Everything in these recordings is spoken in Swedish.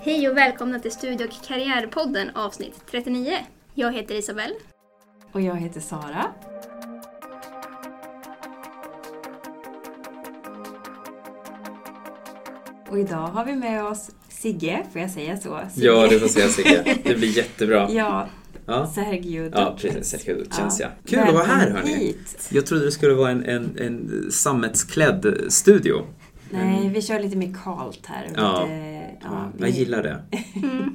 Hej och välkomna till Studie och karriärpodden avsnitt 39. Jag heter Isabelle. Och jag heter Sara. Och idag har vi med oss Sigge, får jag säga så? Sigge. Ja, du får säga Sigge. Det blir jättebra. Ja, Ja, Sergio ja precis. Sergio Dutchens, ja. Ja. Kul att vara här Välkommen hörni. hit. Jag trodde det skulle vara en, en, en sammetsklädd studio. Nej, vi kör lite mer kalt här. Ja. Lite, Ja, vi- jag gillar det.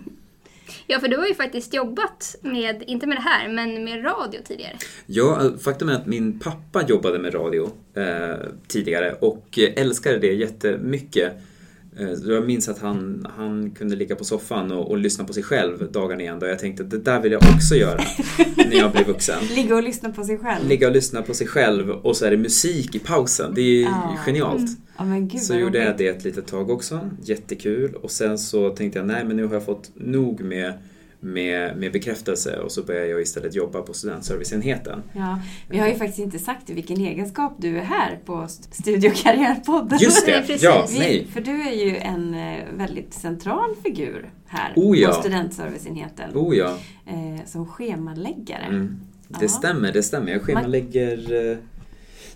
Ja, för du har ju faktiskt jobbat med, inte med det här, men med radio tidigare. Ja, faktum är att min pappa jobbade med radio eh, tidigare och älskade det jättemycket. Eh, jag minns att han, han kunde ligga på soffan och, och lyssna på sig själv dagarna igen. Och jag tänkte att det där vill jag också göra när jag blir vuxen. Ligga och lyssna på sig själv. Ligga och lyssna på sig själv och så är det musik i pausen. Det är ju Ja. genialt. Ja, men gud Så gjorde jag det ett litet tag också. Jättekul. Och sen så tänkte jag, nej men nu har jag fått nog med, med, med bekräftelse och så började jag istället jobba på studentserviceenheten. Ja, vi har ju faktiskt inte sagt i vilken egenskap du är här på Studio Karriärpodden. Just det! precis. Ja, Vi, nej. för du är ju en eh, väldigt central figur här Oh, ja. på studentserviceenheten. Oh ja. Eh, som schemaläggare. Mm. Det Ja. stämmer, det stämmer. Jag schemalägger eh,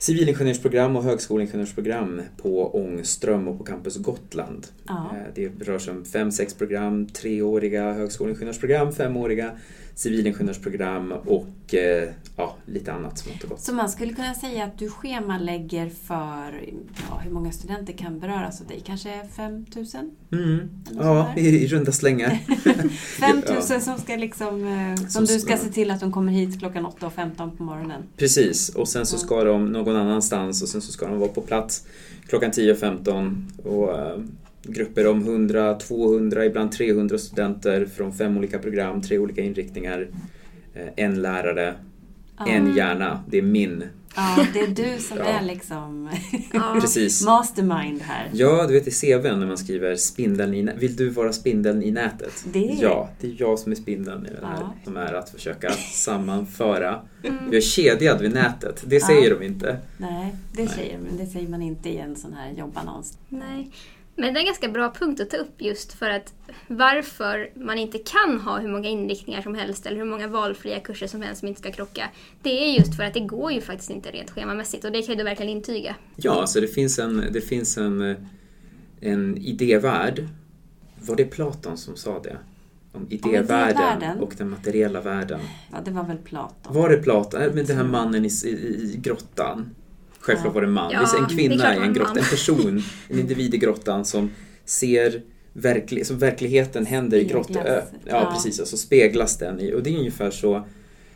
civilingenjörsprogram och högskoleingenjörsprogram på Ångström och på Campus Gotland. Ja. Eh, Det rör sig om fem, sex program, treåriga högskoleingenjörsprogram, femåriga civilingenjörsprogram och eh, ja, lite annat smått och gott. Så man skulle kunna säga att du schemalägger för, ja, hur många studenter kan beröras av dig? Kanske 5000? Mm. Ja, i, i runda slängar. 5000 som ska liksom, eh, som Som- du ska se till att de kommer hit klockan 8.15 på morgonen. Precis, och sen så ska de någon annanstans och sen så ska de vara på plats klockan 10.15 och eh, grupper om 100, 200, ibland 300 studenter från fem olika program, tre olika inriktningar, eh, en lärare, Ja. en hjärna, det är min. Ja, det är du som Ja. är liksom. Precis. mastermind här. Ja, du vet i CVn när man skriver spindeln i Vill du vara spindeln i nätet? Det är- Ja, det är jag som är spindeln i det här. Ja. Som är att försöka sammanföra. Jag är kedjad vid nätet, det säger de inte. Nej, det Nej. säger, men det säger man inte i en sån här jobbannons. Nej. Men det är en ganska bra punkt att ta upp just för att varför man inte kan ha hur många inriktningar som helst eller hur många valfria kurser som helst som inte ska krocka. Det är just för att det går ju faktiskt inte rent schemamässigt och det kan du verkligen intyga. Ja, alltså det finns en, det finns en, en idévärld. Var det Platon som sa det? Om idévärlden idévärlden? och den materiella världen. Ja, det var väl Platon. Var det Platon? Äh, Men den här mannen i, i, i grottan. Självklart var det en man. Ja, en är kvinna i en grotta. En person, en individ i grottan som ser verklig, som verkligheten händer i grottan. Ja, Ja. precis. Och så speglas den i. Och det är ungefär så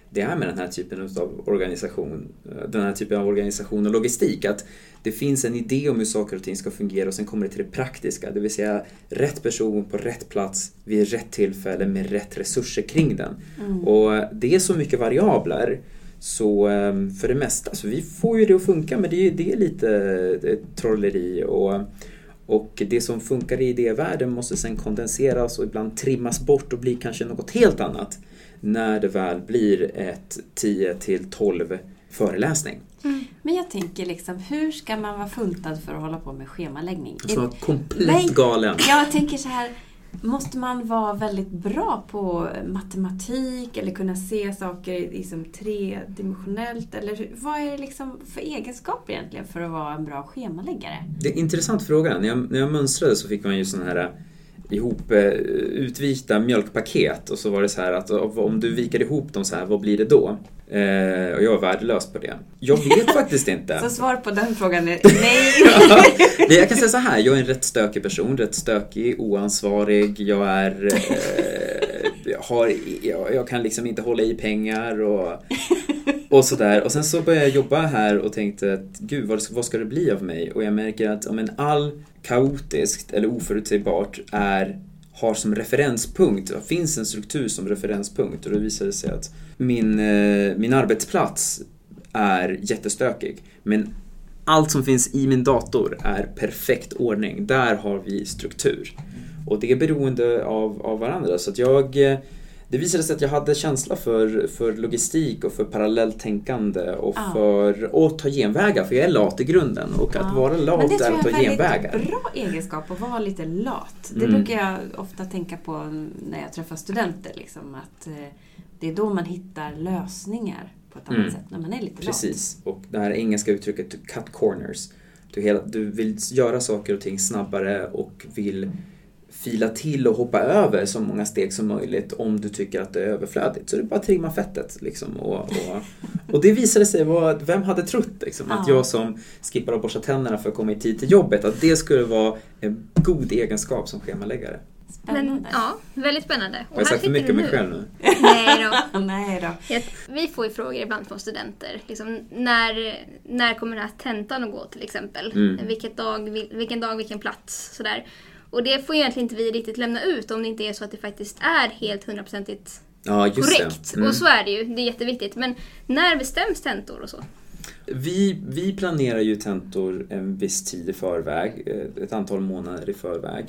det är med den här typen av organisation, den här typen av organisation och logistik. Att det finns en idé om hur saker och ting ska fungera och sen kommer det till det praktiska. Det vill säga rätt person på rätt plats vid rätt tillfälle med rätt resurser kring den. Och det är så mycket variabler så eh, för det mesta, så vi får ju det att funka men det är, det är lite eh, trolleri och och det som funkar i idévärlden måste sen kondenseras och ibland trimmas bort och bli kanske något helt annat när det väl blir ett 10 till 12 föreläsning. Men jag tänker liksom, hur ska man vara funtad för att hålla på med schemaläggning? Alltså Är- komplett Nej. galen. Jag tänker så här, måste man vara väldigt bra på matematik eller kunna se saker liksom tredimensionellt? Eller vad är det liksom för egenskaper egentligen för att vara en bra schemaläggare? Det är en intressant fråga. När jag, när jag mönstrade så fick man ju sån här ihop eh, utvita mjölkpaket och så var det så här att om du viker ihop dem så här, vad blir det då? Eh, och jag var värdelös på det. Jag vet faktiskt inte. Så svar på den frågan är nej. Det- jag kan säga så här, jag är en rätt stökig person, rätt stökig, oansvarig, jag är... Eh, har, jag, jag kan liksom inte hålla i pengar och, och sådär. Och sen så började jag jobba här och tänkte att gud, vad, vad ska det bli av mig? Och jag märker att om en all kaotiskt eller oförutsägbart är har som referenspunkt, det finns en struktur som referenspunkt och då visar det sig att min, eh, min arbetsplats är jättestökig. Men allt som finns i min dator är perfekt ordning. Där har vi struktur. Och det är beroende av, av varandra. Så att jag, eh, det visade sig att jag hade känsla för, för logistik och för parallelltänkande och Ja. för att ta genvägar, för jag är lat i grunden och att Ja. vara Men lat det tror är jag att är ta en genvägar. väldigt bra egenskap att vara lite lat. Det Mm. brukar jag ofta tänka på när jag träffar studenter. Liksom, att eh, det är då man hittar lösningar på ett annat Mm. sätt, när man är lite Precis, och det här engelska uttrycket cut corners. Du, hela, du vill göra saker och ting snabbare och vill fila till och hoppa över så många steg som möjligt om du tycker att det är överflödigt. Så det är bara att trimma fettet. Liksom, och, och, och det visade sig vara, vem hade trott liksom, att Ja. jag som skippar att borsta tänderna för att komma i tid till jobbet, att det skulle vara en god egenskap som schemaläggare. Spännande. Men ja, väldigt spännande. Och Har jag sagt för mycket om mig själv nu? Nej då. Nej då. Vi får ju frågor ibland från studenter. Liksom, när, när kommer den här tentan att gå till exempel? Mm. Vilket dag, vil- vilken dag, vilken plats? Sådär. Och det får egentligen inte vi riktigt lämna ut om det inte är så att det faktiskt är helt hundraprocentigt Ja, korrekt. Mm. Och så är det ju, det är jätteviktigt. Men när bestäms tentor och så? Vi, vi planerar ju tentor en viss tid i förväg, eh, ett antal månader i förväg.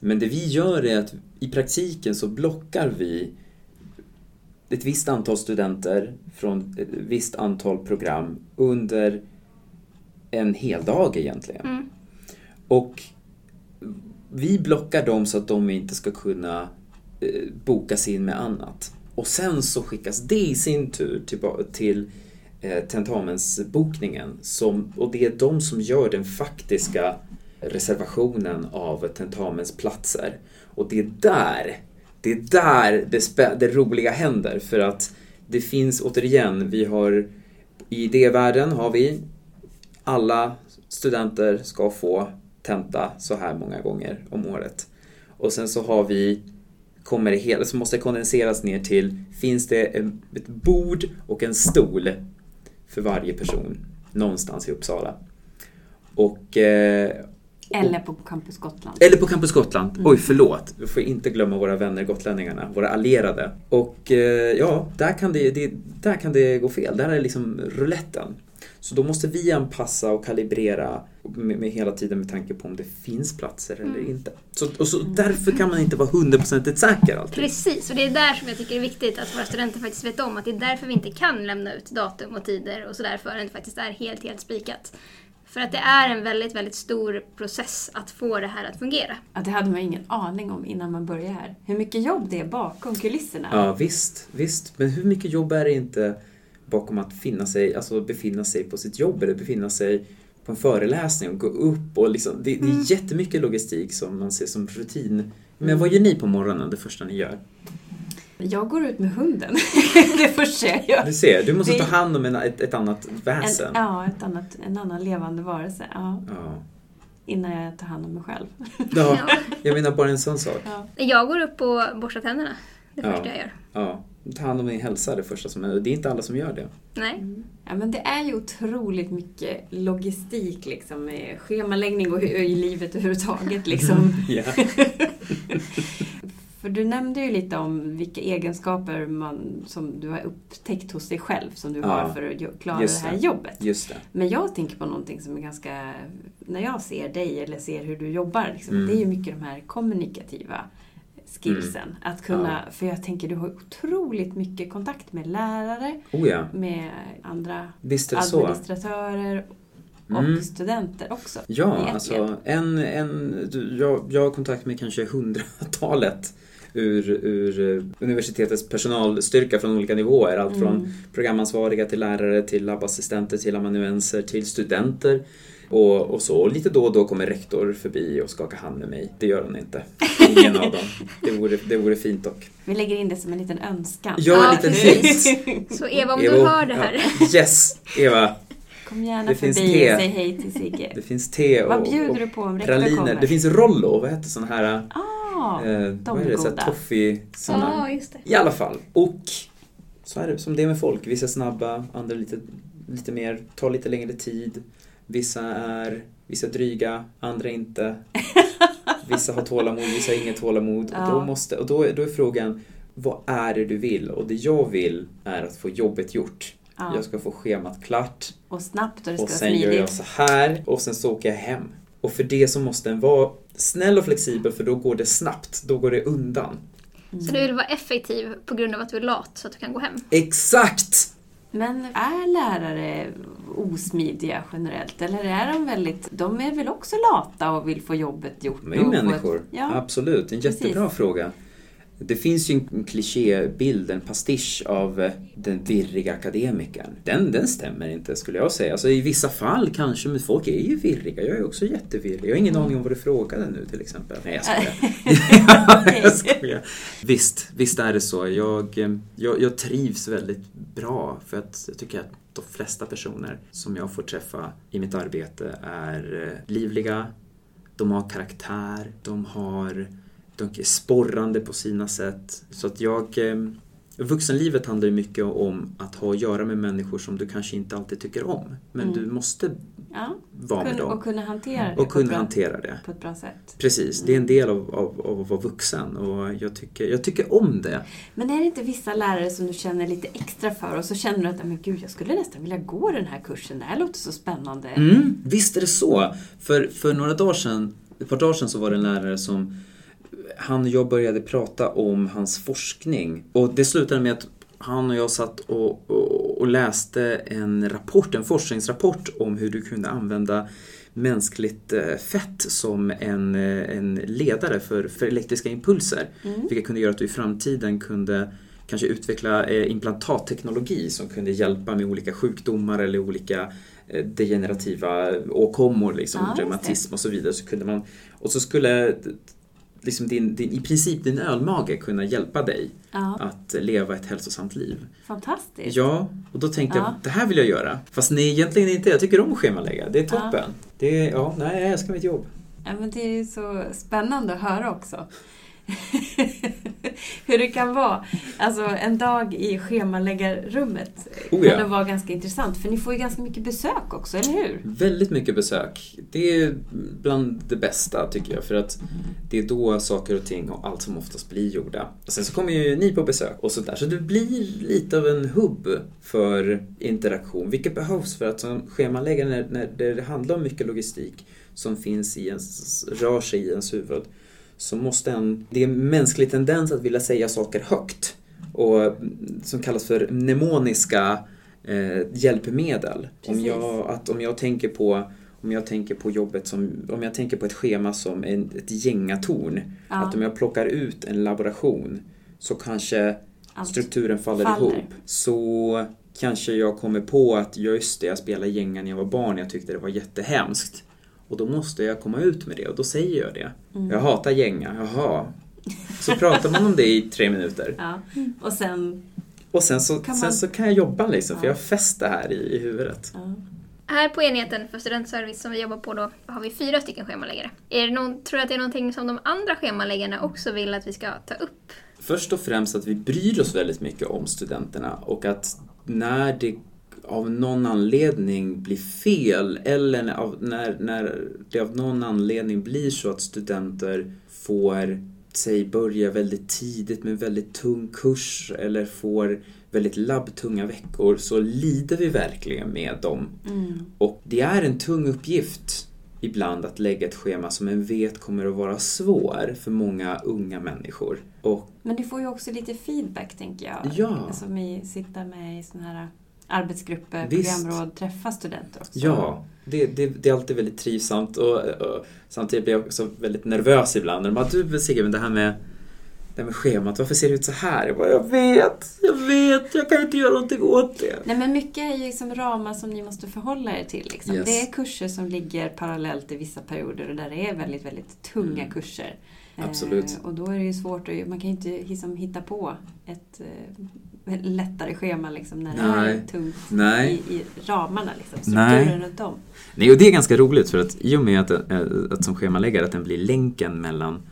Men det vi gör är att i praktiken så blockar vi ett visst antal studenter från ett visst antal program under en hel dag egentligen. Mm. Och vi blockar dem så att de inte ska kunna eh, bokas in med annat. Och sen så skickas det i sin tur till, till eh, tentamensbokningen. Som, och det är de som gör den faktiska reservationen av tentamensplatser. Och det är där, det är där det, spä- det roliga händer. För att det finns, återigen, vi har i idévärlden har vi alla studenter ska få tenta så här många gånger om året. Och sen så har vi, kommer det hela, så måste det kondenseras ner till, finns det ett bord och en stol för varje person någonstans i Uppsala. Och, eh, Eller på Campus Gotland. eller på Campus Gotland. Mm. Oj, förlåt. Vi får inte glömma våra vänner gotlänningarna, våra allierade. Och eh, ja, där kan, det, det, där kan det gå fel. Där är liksom rouletten. Så då måste vi anpassa och kalibrera med, med hela tiden med tanke på om det finns platser eller Mm. inte. Så, och så, därför kan man inte vara hundraprocentigt säker alltid. Precis, och det är där som jag tycker det är viktigt att våra studenter faktiskt vet om att det är därför vi inte kan lämna ut datum och tider och sådär förrän det faktiskt är helt, helt spikat. För att det är en väldigt, väldigt stor process att få det här att fungera. Ja, det hade man ingen aning om innan man började här. Hur mycket jobb det är bakom kulisserna. Ja, visst, visst. Men hur mycket jobb är det inte bakom att finna sig, alltså befinna sig på sitt jobb eller befinna sig på en föreläsning och gå upp och liksom, det, det Mm. är jättemycket logistik som man ser som rutin. Men vad gör ni på morgonen, det första ni gör? Jag går ut med hunden. det första jag gör. Du ser, du måste Det- ta hand om en, ett, ett annat väsen. En, ja, ett annat, en annan levande varelse. Ja, Ja. innan jag tar hand om mig själv. ja, Ja. jag menar bara en sån sak. Ja. Jag går upp och borstar tänderna. Det Ja. första jag gör. Ja, ta hand om din hälsa är det första som är. Det är inte alla som gör det. Nej. Ja, men det är ju otroligt mycket logistik liksom, med schemaläggning och i livet överhuvudtaget. Liksom. Ja. För du nämnde ju lite om vilka egenskaper man, som du har upptäckt hos dig själv som du Ja, har för att klara just det här det. jobbet. Just det. Men jag tänker på någonting som är ganska, när jag ser dig eller ser hur du jobbar, liksom, Mm. det är ju mycket de här kommunikativa skillsen. Att kunna, för jag tänker du har otroligt mycket kontakt med lärare, Oh ja, med andra administratörer och Mm. studenter också. Ja, alltså en, en, jag, jag har kontakt med kanske hundratalet ur, ur eh, universitetets personalstyrka från olika nivåer. Allt från Mm. programansvariga till lärare, till labbassistenter, till amanuenser, till studenter. Och, och så. Och lite då och då kommer rektor förbi och skakar hand med mig. Det gör hon inte. Ingen av dem. Det vore, det vore fint dock. Vi lägger in det som en liten önskan. Ja, en liten hint. Så Eva, om Eva, du hör det här. Ja. Yes, Eva. Kom gärna Det finns förbi te. och säg hej till Sigge. Det finns te och, Vad bjuder och du på om rektor praliner. kommer? Det finns Rollo, vad heter sån här... Ah, eh, de vad är är det? Så här toffee... Såna. Ja, just det. I alla fall. Och så är det som det är med folk. Vissa är snabba, andra lite, lite mer, tar lite längre tid. Vissa är, vissa är dryga, andra inte. Vissa har tålamod, vissa har inget tålamod. Ja. Och, då, måste, och då, är- då är frågan, vad är det du vill? Och det jag vill är att få jobbet gjort. Ja. Jag ska få schemat klart. Och snabbt och det ska Och vara sen gör jag smidigt. så här och sen så åker jag hem. Och för det så måste den vara snäll och flexibel för då går det snabbt. Då går det undan. Så du vill vara effektiv på grund av att du är lat så att du kan gå hem. Exakt! Men är lärare osmidiga generellt? Eller är de väldigt... De är väl också lata och vill få jobbet gjort? De är ju få ett- människor. Ja. Absolut, en jättebra Precis. fråga. Det finns ju en klichébild, en pastisch av eh, den virriga akademikern. Den, den stämmer inte skulle jag säga. Alltså, I vissa fall kanske, men folk är ju virriga. Jag är också jättevirrig. Jag har ingen aning om vad du frågade nu till exempel. Nej, jag skojar. jag skojar. Visst, visst är det så. Jag, eh, jag, jag trivs väldigt bra för att jag tycker att de flesta personer som jag får träffa i mitt arbete är eh, livliga, de har karaktär, de har de är sporrande på sina sätt. Så att jag... eh, Vuxenlivet handlar ju mycket om att ha att göra med människor som du kanske inte alltid tycker om. Men Mm. du måste Ja. vara med dem och kunna hantera det och kunna bra, hantera det. på ett bra sätt. Precis, det är en del av, av, av att vara vuxen och jag tycker, jag tycker om det. Men är det inte vissa lärare som du känner lite extra för och så känner du att men gud, jag skulle nästan vilja gå den här kursen. Det här låter så spännande. Mm, visst är det så. För, för några dagar sedan, ett par dagar sedan så var det en lärare som han och jag började prata om hans forskning. Och det slutade med att han och jag satt och, och, och läste en rapport, en forskningsrapport om hur du kunde använda mänskligt eh, fett som en, eh, en ledare för, för elektriska impulser. Mm. Vilket kunde göra att du i framtiden kunde kanske utveckla eh, implantatteknologi som kunde hjälpa med olika sjukdomar eller olika degenerativa åkommor, liksom, Ja, reumatism och så vidare. Så kunde man, och så skulle liksom din, din, i princip din ölmage kunna hjälpa dig Ja, att leva ett hälsosamt liv. fantastiskt. Ja, och då tänkte jag Ja. det här vill jag göra. Fast nej, egentligen inte. Jag tycker om att schemalägga. Det är Ja. toppen. Det är, ja, nej, jag älskar mitt jobb. Ja, men det är ju så spännande att höra också. Hur det kan vara. Alltså en dag i schemaläggarrummet Oh, kan ja. det vara ganska intressant. För ni får ju ganska mycket besök också, eller hur? Väldigt mycket besök. Det är bland det bästa tycker jag för att det är då saker och ting och allt som oftast blir gjorda. Och sen så kommer ju ni på besök och sådär så det blir lite av en hubb för interaktion vilket behövs för att som schemaläggare när, när det handlar om mycket logistik som finns i ens, rör sig i ens huvud så måste en, det är en mänsklig tendens att vilja säga saker högt och mm, som kallas för mnemoniska eh, hjälpmedel. Om jag, att om jag tänker på om jag tänker på jobbet som, om jag tänker på ett schema som en, ett gängatorn. Ja. Att om jag plockar ut en laboration så kanske Allt strukturen faller, faller. ihop. Så kanske jag kommer på att just det, jag spelade gänga när jag var barn jag tyckte det var jättehemskt. Och då måste jag komma ut med det och då säger jag det. Mm. Jag hatar gänga, jaha. Så pratar man om det i tre minuter. Ja. Och sen... Och sen så Kan man- sen så kan jag jobba liksom, för Ja. jag har fäst det här i, i huvudet. Ja. Här på enheten för studentservice som vi jobbar på då har vi fyra stycken schemaläggare. Är det någon, tror du att det är någonting som de andra schemaläggarna också vill att vi ska ta upp? Först och främst att vi bryr oss väldigt mycket om studenterna och att när det av någon anledning blir fel eller när, när, det av någon anledning blir så att studenter får sig börja väldigt tidigt med en väldigt tung kurs eller får väldigt labbtunga veckor så lider vi verkligen med dem. Mm. Och det är en tung uppgift ibland att lägga ett schema som en vet kommer att vara svår för många unga människor. Och Men du får ju också lite feedback, tänker jag. Ja. Som i sitta med i såna här arbetsgrupper, Visst. programråd, träffa studenter också. ja, det, det, det är alltid väldigt trivsamt och, och samtidigt blir jag också väldigt nervös ibland. När de bara, du men det här med det här med schemat, varför ser det ut så här? Jag, bara, jag vet, jag vet, jag kan inte göra någonting åt det. Nej men mycket är ju liksom ramar som ni måste förhålla er till. Liksom. Yes. Det är kurser som ligger parallellt i vissa perioder och där det är väldigt, väldigt tunga Mm. kurser. Absolut. Eh, och då är det ju svårt att, man kan ju inte liksom hitta på ett eh, lättare schema liksom, när det Nej. är tungt Nej. i, i ramarna, liksom, strukturen runt om. Nej, och det är ganska roligt för att i och med att, eh, att som schemaläggare att den blir länken mellan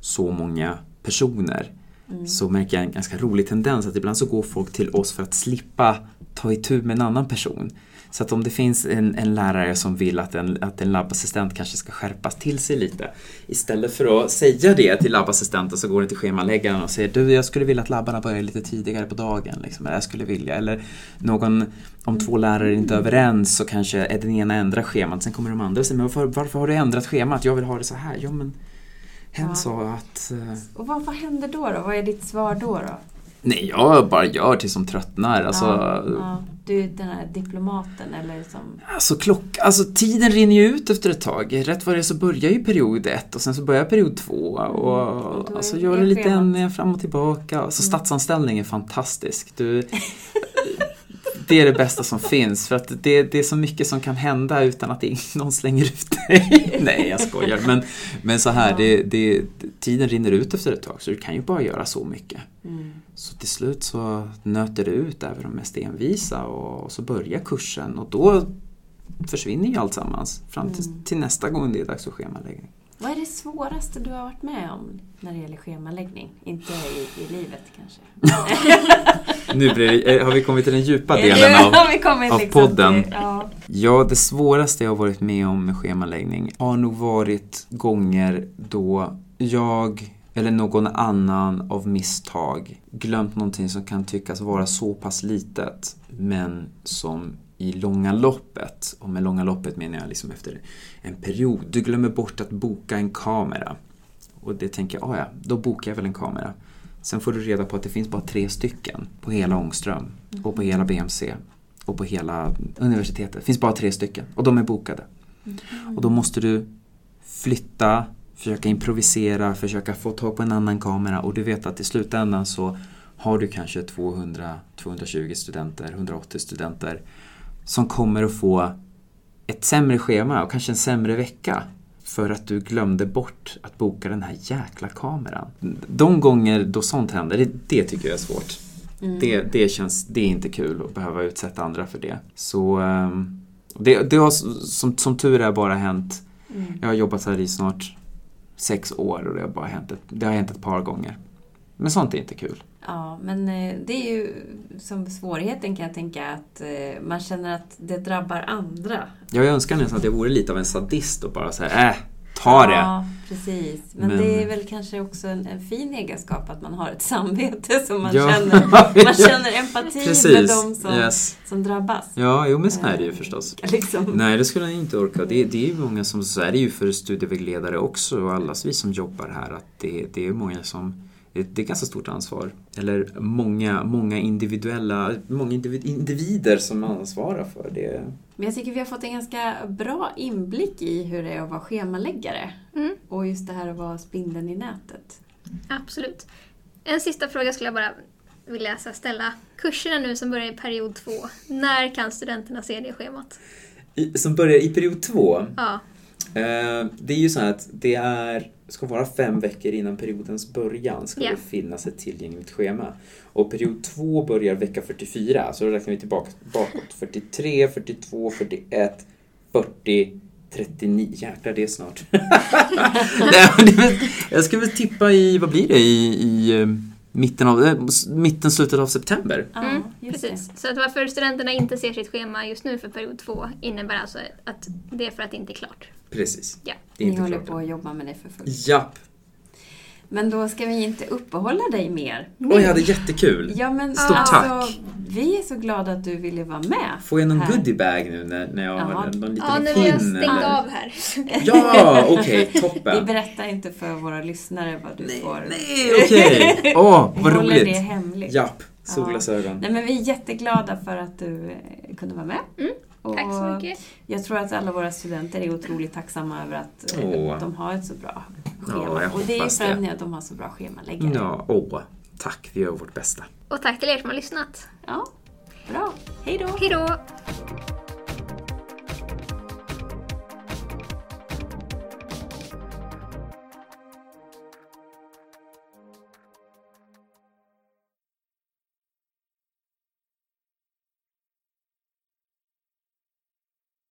så många personer Mm. så märker jag en ganska rolig tendens att ibland så går folk till oss för att slippa ta itu med en annan person. Så att om det finns en, en lärare som vill att en, att en labbassistent kanske ska skärpas till sig lite. Istället för att säga det till labbassistenten så går den till schemaläggaren och säger du jag skulle vilja att labbarna börjar lite tidigare på dagen. Liksom, eller jag skulle vilja. Eller någon, om två lärare inte är överens så kanske är den ena ändrar schemat. Sen kommer de andra och säger men varför, varför har du ändrat schemat? Jag vill ha det så här. Ja, men Hen Ja. sa att eh, Och vad, vad händer då, då? Vad är ditt svar då? då? Nej, jag bara gör tills de tröttnar. Alltså, ja, ja. Du är den här diplomaten eller som... Alltså, klock, alltså tiden rinner ju ut efter ett tag. Rätt vad det är så börjar ju period ett och sen så börjar period två. Och, och är- alltså, gör det lite ändringar fram och tillbaka. Alltså, Statsanställning är fantastisk. Du, det är det bästa som finns för att det, det är så mycket som kan hända utan att någon slänger ut dig. Nej, jag skojar. Men, men så här, det, det, tiden rinner ut efter ett tag så du kan ju bara göra så mycket. Mm. Så till slut så nöter det ut även de mest envisa och så börjar kursen och då försvinner ju allt sammans fram till, Mm. till nästa gång det är dags för schemaläggning. Vad är det svåraste du har varit med om när det gäller schemaläggning? Inte i, i livet kanske? Nu blir det, eh, har vi kommit till den djupa delen av... Av liksom podden. Till, ja. Ja, det svåraste jag har varit med om med schemaläggning har nog varit gånger då jag eller någon annan av misstag glömt någonting som kan tyckas vara så pass litet men som i långa loppet, och med långa loppet menar jag liksom efter en period, du glömmer bort att boka en kamera. Och det tänker jag, "Ah, ja, då bokar jag väl en kamera. Sen får du reda på att det finns bara tre stycken på hela Ångström och på hela BMC och på hela universitetet. Det finns bara tre stycken och de är bokade. Och då måste du flytta, försöka improvisera, försöka få tag på en annan kamera och du vet att i slutändan så har du kanske 200, 220 studenter, 180 studenter som kommer att få ett sämre schema och kanske en sämre vecka för att du glömde bort att boka den här jäkla kameran. De gånger då sånt händer, det, det tycker jag är svårt. Mm. Det, det, känns, det är inte kul att behöva utsätta andra för det. Så ehm, det, det har som, som tur är bara hänt, Mm. jag har jobbat här i snart sex år och det har bara hänt ett, det har hänt ett par gånger. Men sånt är inte kul. Ja, men eh, det är ju som svårigheten kan jag tänka att eh, man känner att det drabbar andra. Jag önskar nästan att jag vore lite av en sadist och bara säga äh, ta det. Ja, precis. Men, Men- det är väl kanske också en, en fin egenskap att man har ett samvete som man Ja. känner. Man känner empati med Precis. de som, Yes. som drabbas. Ja, jo men så är det ju Eh, förstås. Liksom. Nej, det skulle jag inte orka. Det, det är ju många som, så är det ju för studievägledare också och alla vi som jobbar här att det, det är många som det är ganska stort ansvar. Eller många, många individuella, många individ, individer som ansvarar för det. Men jag tycker vi har fått en ganska bra inblick i hur det är att vara schemaläggare. Mm, Och just det här att vara spindeln i nätet. absolut. En sista fråga skulle jag bara vilja ställa. Kurserna nu som börjar i period två, när kan studenterna se det schemat? I, som börjar i period två. Ja, Eh, det är ju så här att det är, ska vara fem veckor innan periodens början ska Ja. det finnas ett tillgängligt schema. Och period två börjar vecka 44, så då räknar vi tillbaka bakåt. 43, 42, 41, 40, 39. Jäklar, det är snart. Jag skulle väl tippa i, vad blir det, i, i eh, mitten, av, eh, mitten, slutet av september. Mm, precis. Så att varför studenterna inte ser sitt schema just nu för period två innebär alltså att det är för att det inte är klart. Precis. Ja. Det är Ni inte håller klart på att jobba med det för fullt. Japp. Men då ska vi inte uppehålla dig mer. Oj, jag hade jättekul. Ja, men Stort alltså, tack. Vi är så glada att du ville vara med. Får jag någon här. goodiebag nu när, när jag Ja. har någon liten Ja, nu pin? har jag stängt eller? av här. Ja, okej, Vi toppen. berättar inte för våra lyssnare vad du Nej, får. nej, okej. Åh, Vi vad håller det roligt. hemligt. Japp, solglasögon. Nej, men vi är jätteglada för att du eh, kunde vara med. Mm, Och Tack så mycket. Jag tror att alla våra studenter är otroligt tacksamma över att Åh. de har ett så bra Ja, schema. jag och det är ju det. att de har så bra schemaläggare. Ja, åh, tack. Vi gör vårt bästa. Och tack till er som har lyssnat. Ja, bra. Hej då! Hej då!